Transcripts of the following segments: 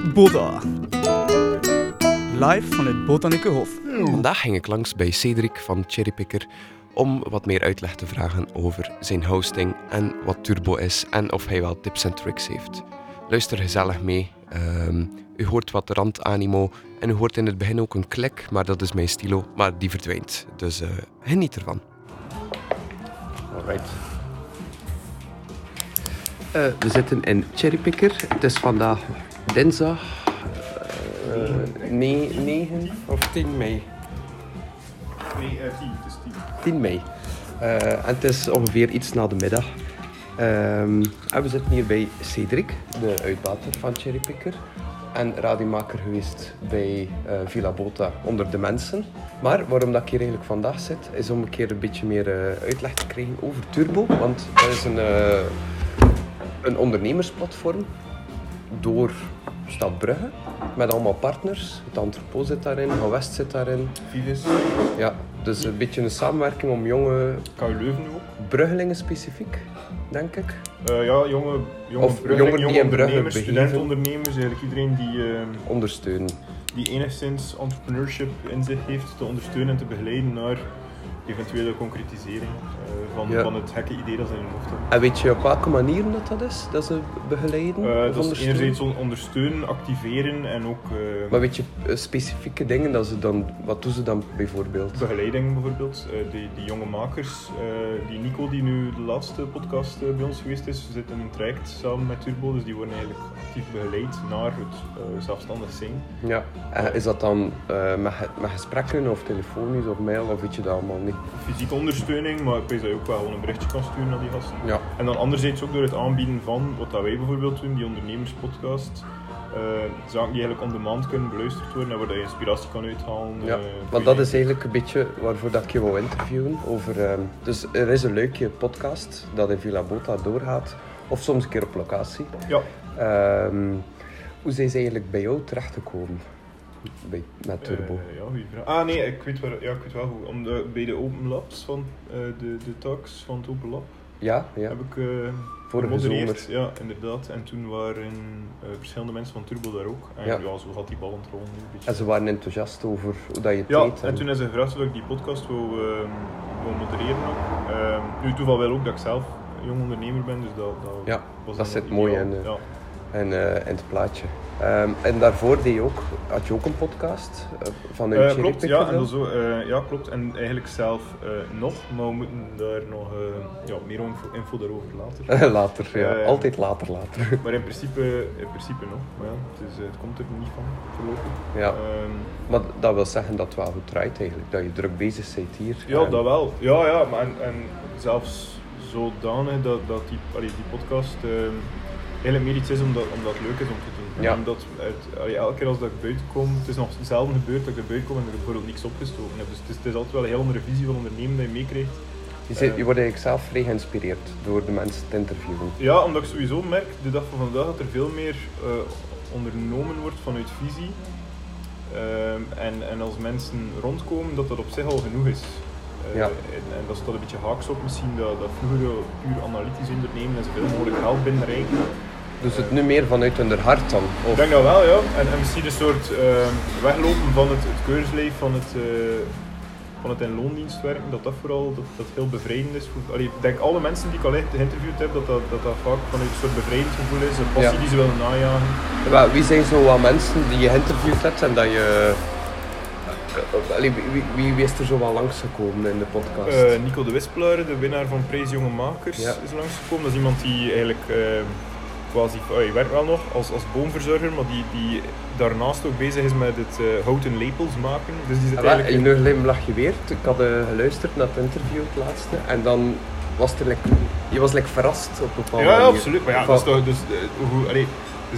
Boda. Live vanuit Botanieke Hof. Vandaag ging ik langs bij Cedric van Cherrypicker om wat meer uitleg te vragen over zijn hosting en wat Turbo is en of hij wel tips en tricks heeft. Luister gezellig mee. Ehm, u hoort wat randanimo en u hoort in het begin ook een klik, maar dat is mijn stilo, maar die verdwijnt. Dus eh, geniet ervan. Alright. Eh, we zitten in Cherrypicker. Het is vandaag dinsdag eh, ne- 9 of 10 mei. Nee, eh 10. Het is 10. 10 mei. Eh, en het is ongeveer iets na de middag. Ehm, en we zitten hier bij Cedric, de uitbater van Cherrypicker. En radiomaker geweest bij eh, Villa Bota onder de mensen. Maar waarom dat ik hier eigenlijk vandaag zit, is om een keer een beetje meer eh, uitleg te krijgen over Turbo. Want dat is een, eh, een ondernemersplatform door Stad Brugge. Met allemaal partners. Het Entrepot zit daarin, Van West zit daarin. Vives. Ja, dus een beetje een samenwerking om jonge KU Leuven ook. Bruggelingen specifiek, denk ik. Eh, ja, jonge, jonge Of jongeren die in Brugge studentondernemers, eigenlijk iedereen die, eh, Ondersteunen. die enigszins entrepreneurship in zich heeft te ondersteunen en te begeleiden naar eventuele concretisering eh, van, Ja. van het gekke idee dat ze in hun hoofd hebben. En weet je op welke manieren dat, dat is? Dat ze begeleiden of dat is ondersteunen? enerzijds on- ondersteunen, activeren en ook eh, Maar weet je specifieke dingen dat ze dan... Wat doen ze dan bijvoorbeeld? begeleiding bijvoorbeeld. Die, die jonge makers, die Nico die nu de laatste podcast bij ons geweest is, zit in een traject samen met Turbo, dus die worden eigenlijk actief begeleid naar het zelfstandig zijn. Ja. En is dat dan met, met gesprekken of telefonisch of mail of weet je dat allemaal niet? Fysieke ondersteuning, maar ik weet dat je ook wel een berichtje kan sturen naar die gasten. Ja. En dan anderzijds ook door het aanbieden van wat dat wij bijvoorbeeld doen, die ondernemerspodcast. eh, zaken die eigenlijk on demand kunnen beluisterd worden en waar je inspiratie kan uithalen. Ja, eh, want dat is eigenlijk een beetje waarvoor dat ik je wou interviewen. Over, ehm, dus er is een leuke podcast dat in Villa Bota doorgaat. Of soms een keer op locatie. Ja, Ehm, hoe zijn ze eigenlijk bij jou terechtgekomen? Bij, met Turbo? Ja, goeie vraag. Ah nee, ik weet, waar, ja, ik weet wel hoe. Om de, bij de Open Labs van eh, de, de talks van het Open Lab ja, ja. heb ik Vorige zomer. Ja, inderdaad. En toen waren eh, verschillende mensen van Turbo daar ook. En Ja. ja, zo gaat die bal rollen nu een beetje. En ze waren enthousiast over hoe dat je het Ja, deed. en toen is ze gevraagd of ik die podcast wou, ehm, wou modereren ook. Ehm, nu toeval wel ook dat ik zelf jong ondernemer ben, dus dat, dat Ja, was dat zit mooi in, Ja. En eh, in het plaatje. Ehm, en daarvoor deed je ook, had je ook een podcast uh, van een Eh, Cherry klopt, ja, en zo, eh, ja, klopt. En eigenlijk zelf eh, nog, maar we moeten daar nog eh, ja, meer info, info daarover later. later, ja. Eh, Altijd later, later. maar in principe, in principe nog. Maar ja, het, is, eh, het komt er niet van voorlopig. ja. Ehm, Maar dat wil zeggen dat het wel goed draait eigenlijk. Dat je druk bezig bent hier. ja, En- dat wel. Ja, ja, maar en, en zelfs zodanig dat, dat die, allee, die podcast ehm, eigenlijk meer iets is omdat, omdat het leuk is om te doen. Ja. Omdat allee, elke keer als dat ik buiten kom, het is nog zelden gebeurd dat ik er buiten kom en er bijvoorbeeld niks opgestoken heb. Dus het is, het is altijd wel een heel andere visie van ondernemen dat je meekrijgt. Je, zit- eh, je wordt eigenlijk zelf vrij geïnspireerd door de mensen te interviewen. Ja, omdat ik sowieso merk de dag van vandaag dat er veel meer eh, ondernomen wordt vanuit visie. Ehm, en, en als mensen rondkomen, dat dat op zich al genoeg is. Eh, Ja. en, en dat staat een beetje haaks op misschien, dat, dat vroeger puur analytisch ondernemen en zoveel mogelijk geld binnenrijken. Dus het nu meer vanuit hun hart dan? Ik denk dat wel, ja. En, en misschien een soort ehm, weglopen van het, het keurslijf van het, eh, van het in loondienst werken, dat dat vooral dat, dat heel bevrijdend is. Allee, ik denk alle mensen die ik al geïnterviewd heb, dat dat, dat, dat vaak vanuit een soort bevrijdend gevoel is, een passie Ja. die ze willen najagen. Wie zijn zo wat mensen die je geïnterviewd hebt en dat je... eh, allee, wie, wie, wie is er zo wel langsgekomen in de podcast? Eh, Nico de Wispelaar, de winnaar van Prijs Jonge Makers, Ja. is langsgekomen. Dat is iemand die eigenlijk eh, quasi, oh, hij werkt wel nog als, als boomverzorger, maar die, die daarnaast ook bezig is met het eh, houten lepels maken. Dus die zit Ah, eigenlijk... in een glimlach geweerd. Ik had eh, geluisterd naar het interview, het laatste. En dan was er like, je was like, verrast op een bepaalde Ja, ja, absoluut. Maar ja, dat is toch, dus, eh, hoe, allee,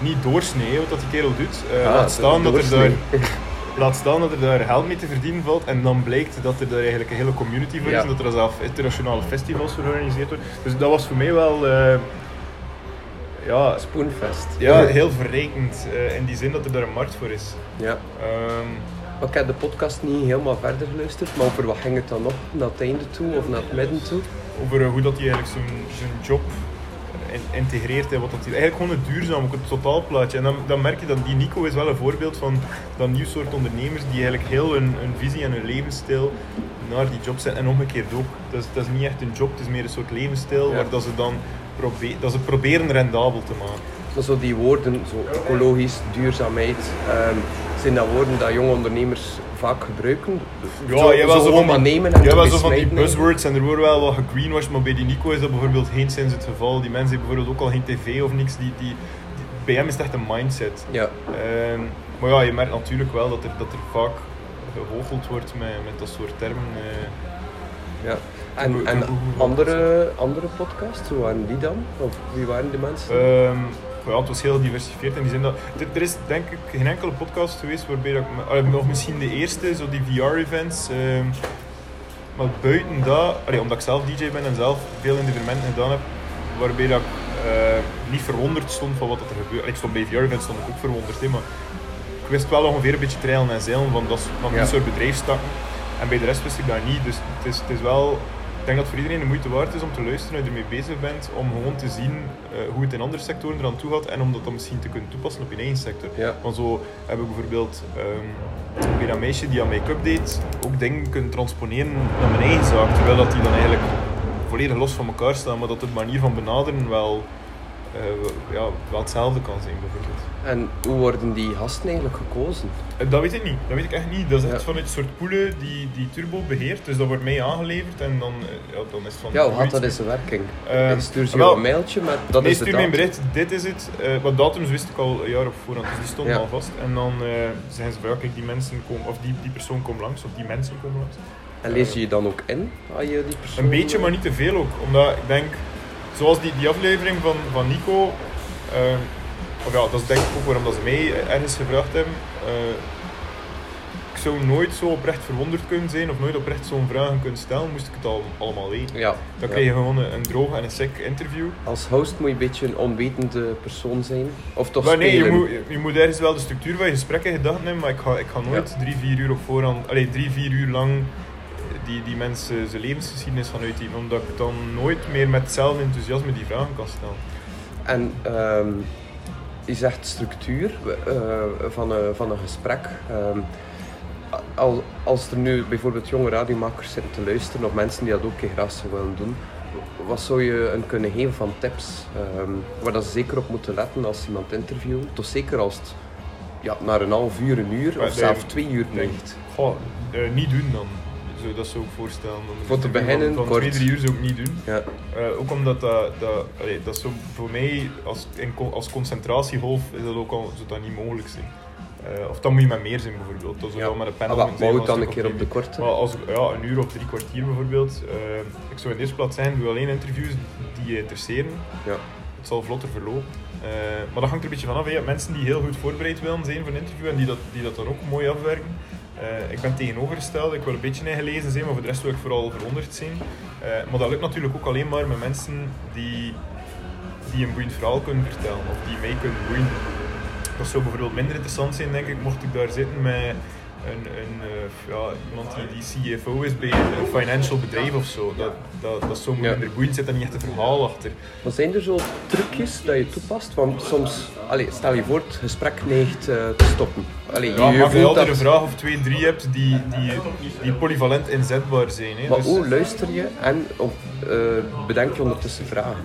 niet doorsnee wat dat die kerel doet. Ah, laat, staan dat er daar, laat staan dat er daar geld mee te verdienen valt. En dan blijkt dat er daar eigenlijk een hele community voor is. Ja. En dat er zelf internationale festivals voor georganiseerd worden. Dus dat was voor mij wel... ja, Spoonfest. ja, heel verrijkend. eh, in die zin dat er daar een markt voor is. Ja. Maar ik heb de podcast niet helemaal verder geluisterd, maar over wat ging het dan nog? Naar het einde toe of naar het midden toe? over eh, hoe dat hij eigenlijk zijn, zijn job in- integreert in wat dat is. Eigenlijk gewoon het duurzaam, ook het totaalplaatje. En dan, dan merk je dat die Nico is wel een voorbeeld van dat nieuw soort ondernemers die eigenlijk heel hun, hun visie en hun levensstijl naar die job zetten. En omgekeerd ook. Dat is, dat is niet echt een job, het is meer een soort levensstijl Ja. waar dat ze dan dat ze proberen rendabel te maken. Maar zo die woorden, zo ecologisch, duurzaamheid, ehm, zijn dat woorden dat jonge ondernemers vaak gebruiken? Ja, zo, jij wel zo van nemen en jij zo van die buzzwords en er worden wel wat gegreenwashed, maar bij die Nico is dat bijvoorbeeld geen sinds het geval. Die mensen hebben bijvoorbeeld ook al geen tv of niks. Die, die, die- bij hem is het echt een mindset. Ja, Ehm, maar ja, je merkt natuurlijk wel dat er, dat er vaak gehoogeld wordt met, met dat soort termen. eh. ja. En, en andere, andere podcasts, hoe waren die dan? Of wie waren die mensen? Ja, het was heel gediversifieerd in die zin dat... Er, er is denk ik geen enkele podcast geweest waarbij dat ik... nog misschien de eerste, zo die VR-events. ehm, maar buiten dat, allee, omdat ik zelf DJ ben en zelf veel in evenementen gedaan heb, waarbij dat ik eh, niet verwonderd stond van wat er gebeurde. Ik stond bij VR-events stond ik ook verwonderd, hè, maar ik wist wel ongeveer een beetje trailen en zeilen van, dat, van die Ja. soort bedrijfstakken. En bij de rest wist ik dat niet. Dus het is, het is wel... Ik denk dat het voor iedereen de moeite waard is om te luisteren als je ermee bezig bent, om gewoon te zien eh, hoe het in andere sectoren eraan toe gaat en om dat dan misschien te kunnen toepassen op je eigen sector. Ja. Want zo heb ik bijvoorbeeld ehm, bij dat meisje die aan make-up deed, ook dingen kunnen transponeren naar mijn eigen zaak, terwijl dat die dan eigenlijk volledig los van elkaar staan, maar dat de manier van benaderen wel, eh, ja, wel hetzelfde kan zijn bijvoorbeeld. En hoe worden die gasten eigenlijk gekozen? Eh, Dat weet ik niet, dat weet ik echt niet. Dat is echt Ja. vanuit een soort poelen die, die Turbo beheert, dus dat wordt mij aangeleverd en dan, eh, ja, dan is het van... Ja, hoe gaat dat in zijn werking? Ehm, Stuur ze wel, een mailtje met dat nee, is de stuur mij een datum? bericht, dit is het. Eh wat datums wist ik al een jaar op voorhand, dus die stonden Ja. al vast. En dan eh zeggen ze van ja, kijk, die mensen komen, of die, die persoon komt langs, of die mensen komen langs. En lees je je dan ook in? Als je die persoon, Een beetje, maar niet te veel ook. Omdat ik denk, zoals die, die aflevering van, van Nico, of ja, dat is denk ik ook waarom dat ze mij ergens gevraagd hebben. eh, ik zou nooit zo oprecht verwonderd kunnen zijn, of nooit oprecht zo'n vragen kunnen stellen, moest ik het al allemaal weten. Ja. Dan ja. krijg je gewoon een, een droog en een sec interview. Als host moet je een beetje een onwetende persoon zijn. Of toch Maar nee, je moet, je moet ergens wel de structuur van je gesprek in gedachten hebben, maar ik ga, ik ga nooit drie, vier uur op voorhand, allee, drie, vier uur lang die, die mensen zijn levensgeschiedenis gaan uitdiepen, omdat ik dan nooit meer met hetzelfde enthousiasme die vragen kan stellen. En ehm, je zegt structuur eh, van, een, van een gesprek. Ehm, al, als er nu bijvoorbeeld jonge radiomakers zitten te luisteren, of mensen die dat ook graag zouden willen doen, wat zou je een kunnen geven van tips? ehm, waar dat ze zeker op moeten letten als ze iemand interviewen? Toch zeker als het ja, naar een half uur, een uur of zelfs twee uur neigt. Goh, eh, niet doen dan. Zo, dat zou ik voorstellen. Voor te beginnen, van, van kort. twee, drie uur zou ik niet doen. Ja. Eh, ook omdat dat, dat, allee, dat zo voor mij als, in, als concentratiegolf is dat ook al zou dat niet mogelijk zijn. Eh, of dan moet je met meer zijn bijvoorbeeld. Dat zou Ja. wel met een pen Ah, dan een keer op de korte. Maar als ja, een uur of drie kwartier bijvoorbeeld, eh, ik zou in de eerste plaats zijn, doe alleen interviews die je interesseren. Ja. Het zal vlotter verlopen. Maar dat hangt er een beetje vanaf. Je hebt mensen die heel goed voorbereid willen zijn voor een interview en die dat, die dat dan ook mooi afwerken. Eh, ik ben tegenovergesteld, ik wil een beetje ingelezen zijn, maar voor de rest wil ik vooral verwonderd zijn. Eh, maar dat lukt natuurlijk ook alleen maar met mensen die, die een boeiend verhaal kunnen vertellen of die mij kunnen boeien. Dat zou bijvoorbeeld minder interessant zijn, denk ik, mocht ik daar zitten met een, een, eh, ja, iemand die, die CFO is bij een financial bedrijf of zo. Dat, dat, dat zou Ja. minder boeiend zit en niet echt een verhaal achter. Maar zijn er zo trucjes dat je toepast? Want soms, allee, stel je voor, het gesprek neigt te stoppen. Allee, Ja, je maar je altijd dat, een vraag of twee, drie hebt die, die, die polyvalent inzetbaar zijn. Hè. maar Dus- hoe luister je en op, eh, bedenk je ondertussen vragen?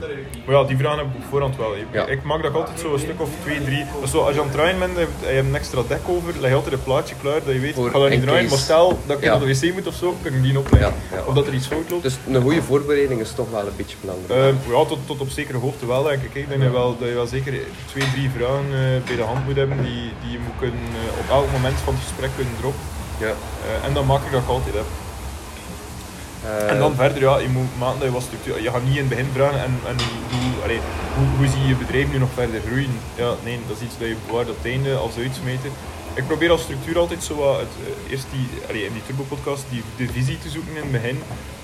Maar ja, die vragen heb ik op voorhand wel. Ik, Ja. ik maak dat altijd zo een stuk of twee, drie. Zo, als je aan het draaien bent en je hebt een extra dek over, leg je altijd een plaatje klaar dat je weet, Voor ik ga niet draaien, case. maar stel dat ik Ja. naar de wc moet of zo, kan ik die opleggen. Ja. Of dat er iets fout loopt. Dus een goede voorbereiding is toch wel een beetje belangrijk. Eh, ja, tot, tot op zekere hoogte wel, denk ik. Ik denk dat je wel, dat je wel zeker twee, drie vragen eh, bij de hand moet hebben die, die je moet kunnen, eh, op elk moment van het gesprek kunnen droppen. ja. Eh, en dan maak ik dat ik altijd heb. Eh, En dan verder, ja, je moet maken dat je wat structuur... Je gaat niet in het begin vragen en, en hoe, allee, hoe, hoe zie je je bedrijf nu nog verder groeien? Ja, nee, dat is iets dat je bewaart op het einde als uitsmeten. Ik probeer als structuur altijd zo het, eh, eerst die, allee, in die Turbo-podcast die, de visie te zoeken in het begin.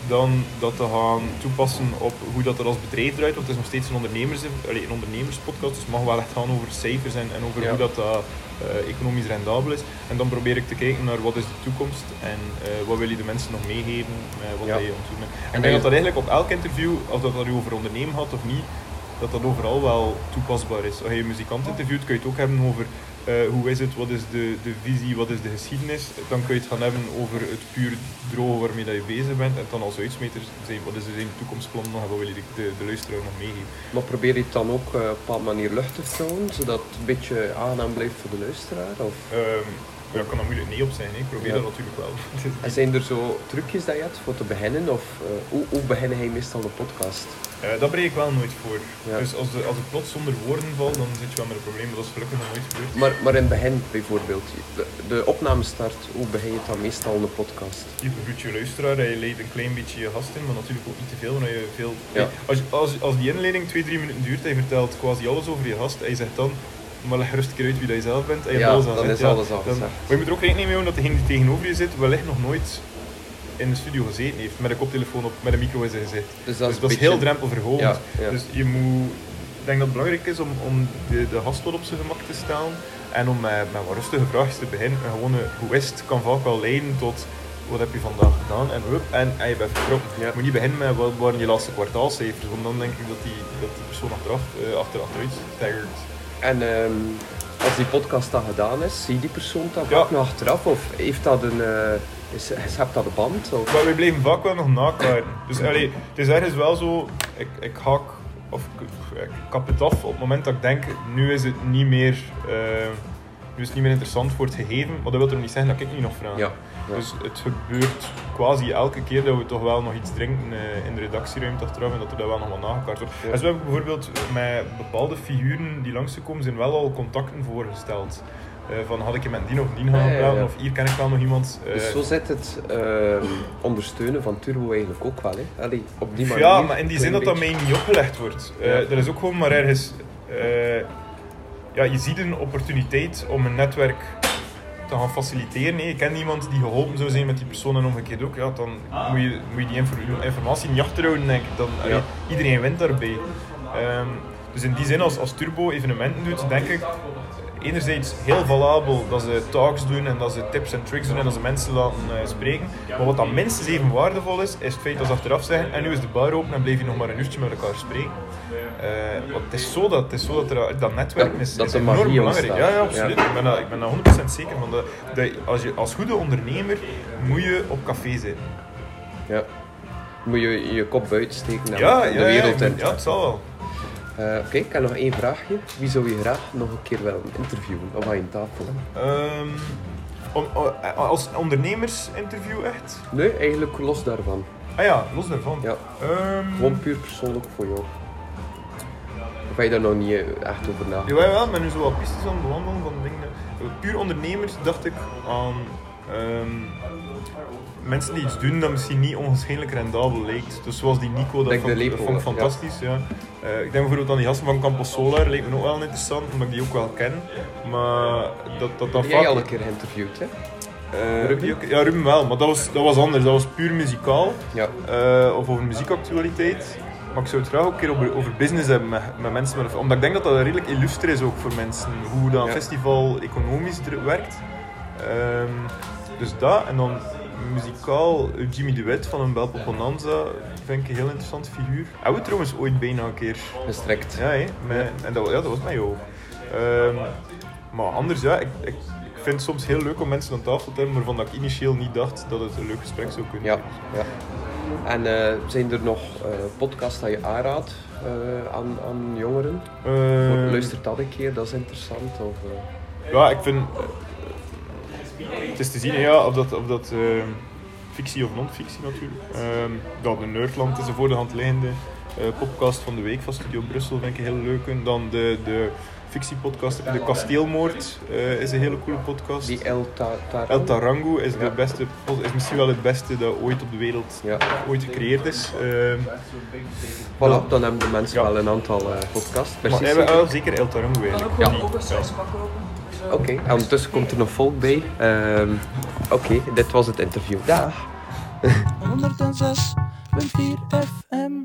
Dan dat te gaan toepassen op hoe dat er als bedrijf draait. Want het is nog steeds een, ondernemers, allee, een ondernemerspodcast, dus het mag wel echt gaan over cijfers en, en over Ja. hoe dat, dat eh, economisch rendabel is. En dan probeer ik te kijken naar wat is de toekomst en eh, wat wil je de mensen nog meegeven, wat Ja. je. En ik denk dat dat eigenlijk op elk interview, of dat dat nu over ondernemen gaat of niet, dat dat overal wel toepasbaar is. Als je een muzikant interviewt, kun je het ook hebben over eh, hoe is het, wat is de, de visie, wat is de geschiedenis. Dan kun je het gaan hebben over het puur droge waarmee dat je bezig bent. En dan als uitsmeter zijn, wat is er zijn toekomstplan nog en wat wil je de, de, de luisteraar nog meegeven. Maar probeer je het dan ook eh, op een bepaalde manier luchtig te houden, zodat het een beetje aangenaam blijft voor de luisteraar? Of? Ehm, ja, ik kan er moeilijk nee op zijn, hè. ik probeer Ja. dat natuurlijk wel. En zijn er zo trucjes dat je hebt voor te beginnen? Of eh, hoe, hoe beginnen hij meestal de podcast? Eh, dat breek ik wel nooit voor. Ja. Dus als, de, als ik plots zonder woorden val, dan zit je wel met een probleem, maar dat is gelukkig nog nooit gebeurd. Maar, maar in het begin bijvoorbeeld, de, de opnamestart, hoe begin je het dan meestal de podcast? Je begroet je luisteraar en je leidt een klein beetje je gast in, maar natuurlijk ook niet te veel, je veel... Ja. Als, als, als die inleiding twee, drie minuten duurt en je vertelt quasi alles over je gast en je zegt dan, maar leg rustig uit wie dat je zelf bent en je Ja, alles dan gezegd, is alles al gezegd. Maar je moet er ook rekening mee houden dat degene die tegenover je zit wellicht nog nooit in de studio gezeten heeft, met een koptelefoon op, met een micro in zijn gezicht. Dus Dus is dat is heel drempelverhogend. Ja. Dus je moet, ik denk dat het belangrijk is om, om de, de gast wat op zijn gemak te stellen en om met, met wat rustige vraagjes te beginnen. Een gewone hoe is het kan vaak wel leiden tot wat heb je vandaag gedaan en hup, en, en je bent vertrokken. Ja. Je moet niet beginnen met wat waren je laatste kwartaalcijfers, want dan denk ik dat die, dat die persoon achteraf, eh, achter, achteruit staggert. En ehm, als die podcast dan gedaan is, zie je die persoon dan Ja. vaak nog achteraf? Of heeft dat een, eh is, is- hebt dat een band? Of? Maar we bleven vaak wel nog nakaarten. Dus allee, het is ergens wel zo, ik, ik haak, of ik, ik kap het af op het moment dat ik denk, nu is het niet meer, eh, nu is het niet meer interessant voor het gegeven, maar dat wil toch niet zeggen dat ik niet nog vraag. Ja. Ja. Dus het gebeurt quasi elke keer dat we toch wel nog iets drinken eh, in de redactieruimte achteraf en dat er daar wel nog wat nagekaart wordt. Ja. En zo hebben bijvoorbeeld met bepaalde figuren die langsgekomen zijn wel al contacten voorgesteld. Eh, van had ik je met die of die gaan praten of hier ken ik wel nog iemand. eh, Dus zo zit het ehm, ondersteunen van Turbo eigenlijk ook wel. Hè? Allee, op die manier. Ja, maar in die zin dat dat mij niet opgelegd wordt. Er is ook gewoon maar ergens... ja, je ziet een opportuniteit om een netwerk te gaan faciliteren. hè. Je kent iemand die geholpen zou zijn met die persoon en omgekeerd ook. Ja, dan moet, je, moet je die infor- informatie niet achterhouden, denk ik. Dan, iedereen wint daarbij. Ehm, dus in die zin, als, als Turbo evenementen doet, denk ik enerzijds heel valabel dat ze talks doen en dat ze tips en tricks doen en dat ze mensen laten eh, spreken. Maar wat dan minstens even waardevol is, is het feit dat ze achteraf zeggen en nu is de bar open en blijf je nog maar een uurtje met elkaar spreken. Eh, want het is zo dat, het is zo dat, er, dat netwerk is, dat is enorm belangrijk. Ja, ja, absoluut. Ja. Ik, ben daar, ik ben daar 100% zeker van. Dat, dat als je als goede ondernemer moet je op café zijn. Ja. Moet je je kop buiten steken en Ja, de wereld in. ja, het zal wel. Eh, Oké, ik heb nog één vraagje. Wie zou je graag nog een keer willen interviewen? Of aan je tafel? Ehm, om, o- als ondernemersinterview echt? Nee, eigenlijk los daarvan. Ah ja, los daarvan. Ja, Ehm, gewoon puur persoonlijk voor jou. Of heb je daar nog niet eh, echt over nagedacht? Jawel, wel, ben nu zo wat pistes aan het bewandelen van dingen. Puur ondernemers dacht ik aan ehm, mensen die iets doen dat misschien niet onwaarschijnlijk rendabel lijkt. Dus zoals die Nico, dat vond, dat ik fantastisch. Ja. Eh, ik denk bijvoorbeeld aan die gasten van Campos Solar, lijkt me ook wel interessant, omdat ik die ook wel ken. Maar dat dat, dat Heb jij vaak... al een keer geïnterviewd, hè? Eh, Ruben? Ja, Ruben wel, maar dat was, dat was anders. Dat was puur muzikaal. Ja. Eh, of over muziekactualiteit. Maar ik zou het graag ook een keer over, over business hebben met, met mensen. Met omdat ik denk dat dat redelijk illuster is ook voor mensen. Hoe dat Ja. festival economisch er- werkt. Ehm, dus dat. En dan muzikaal Jimmy de van een Belpo Bonanza. Vind ik een heel interessante figuur. Hij we trouwens ooit bijna een keer. Gestrekt. Ja, hè, met, en dat, ja, dat was mij ook. Ehm, maar anders, ja, ik, ik, ik vind het soms heel leuk om mensen aan tafel te hebben waarvan ik initieel niet dacht dat het een leuk gesprek zou kunnen Ja, zijn. ja. En eh, zijn er nog eh, podcasts dat je aanraadt eh, aan, aan jongeren? Ehm, Luister dat een keer, dat is interessant. Of, Ja, ik vind. Het is te zien ja, of dat, of dat ehm, fictie of non-fictie natuurlijk. Ehm ja, de Nerdland is een voor de hand liggende eh, podcast van de week van Studio Brussel, vind ik een hele leuke. Dan de, de fictiepodcast, De Kasteelmoord eh, is een hele coole podcast. die El Ta- Tarango? El Tarango is, de Ja. beste, is misschien wel het beste dat ooit op de wereld Ja. ooit gecreëerd is. Ehm, Voilà, dan hebben de mensen Ja. wel een aantal eh, podcasts. maar hebben wel zeker El Tarango Dan ook eigenlijk. open ja. Oké, en ondertussen komt er nog volk bij. Ehm, Oké, dit was het interview. Dag! 106.4 FM